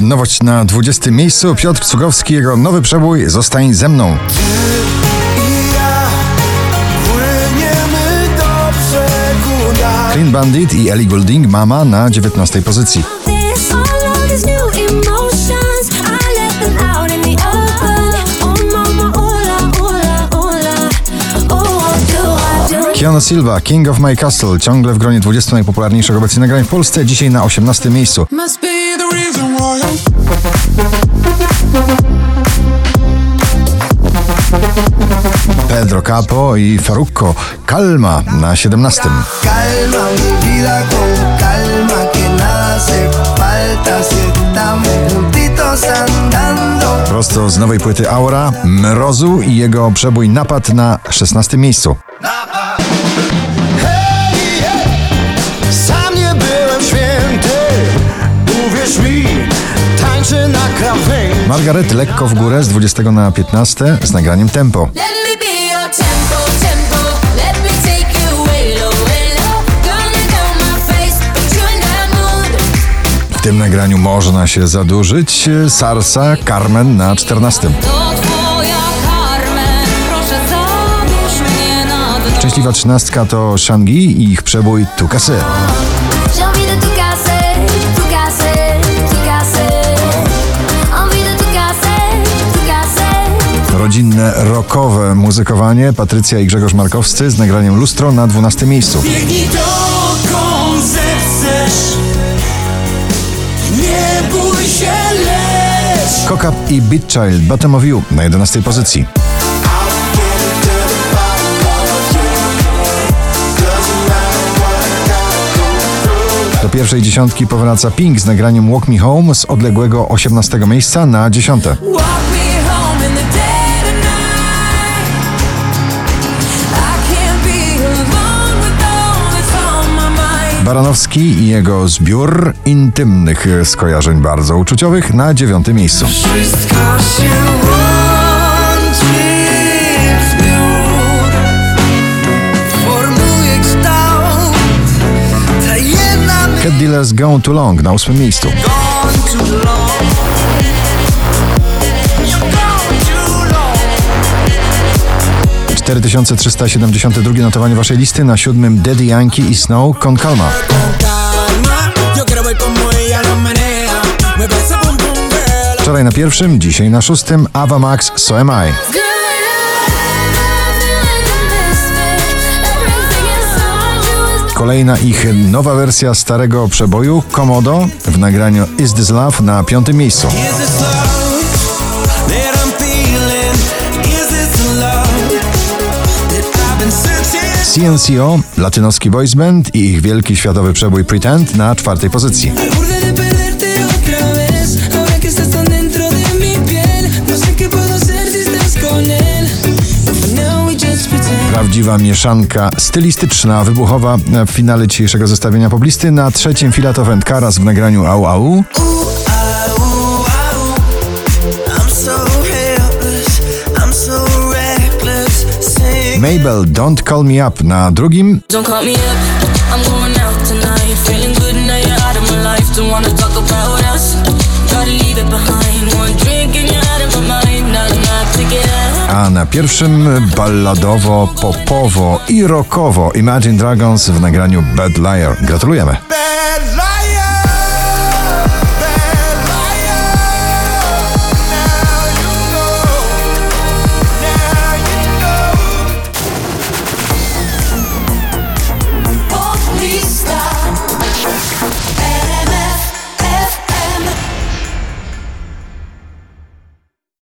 Nowość na 20 miejscu. Piotr Cugowski, jego nowy przebój Zostań ze mną. Clean Bandit i Ellie Goulding Mama na 19 pozycji. Keanu Silva, King of My Castle, ciągle w gronie 20 najpopularniejszych obecnie nagrań w Polsce, dzisiaj na 18 miejscu. Pedro Capo i Farruko, Calma na 17. Calma mi vida con calma que nada hace falta si estamos juntitos andando. Prosto z nowej płyty Aura, Mrozu i jego przebój Napad na 16 miejscu. Hej, Margaret lekko w górę z 20 na 15 z nagraniem Tempo. W tym nagraniu można się zadłużyć. Sarsa, Carmen na 14. To twoja Carmen, proszę zanurz mnie na dno. Szczęśliwa trzynastka to Shangi i ich przebój Tukase. Rodzinne, rockowe muzykowanie Patrycja i Grzegorz Markowscy z nagraniem Lustro na 12 miejscu. Biegnij dokąd zechcesz Nie bój się, lecz Kokap i Beat Child Bottom of You na 11 pozycji. Do pierwszej dziesiątki powraca Pink z nagraniem Walk Me Home z odległego 18 miejsca na 10. Baranowski i jego zbiór intymnych skojarzeń bardzo uczuciowych na dziewiątym miejscu. Wszystko się łączy w zbiór, formuje kształt, ta jedna Cat Dealers Gone Too Long na ósmym miejscu. 4372 notowanie waszej listy na siódmym Daddy Yankee i Snow Con Calma. Wczoraj na pierwszym, dzisiaj na szóstym Ava Max So Am I. Kolejna ich nowa wersja starego przeboju Komodo w nagraniu Is This Love na piątym miejscu. CNCO, latynoski boys band i ich wielki światowy przebój Pretend na czwartej pozycji. No Prawdziwa mieszanka stylistyczna, wybuchowa w finale dzisiejszego zestawienia poblisty. Na trzecim Filato Karas w nagraniu Au Au. My mind. Not enough to get up. A na pierwszym balladowo, popowo i rockowo Imagine Dragons w nagraniu Bad Liar. Gratulujemy. bad life.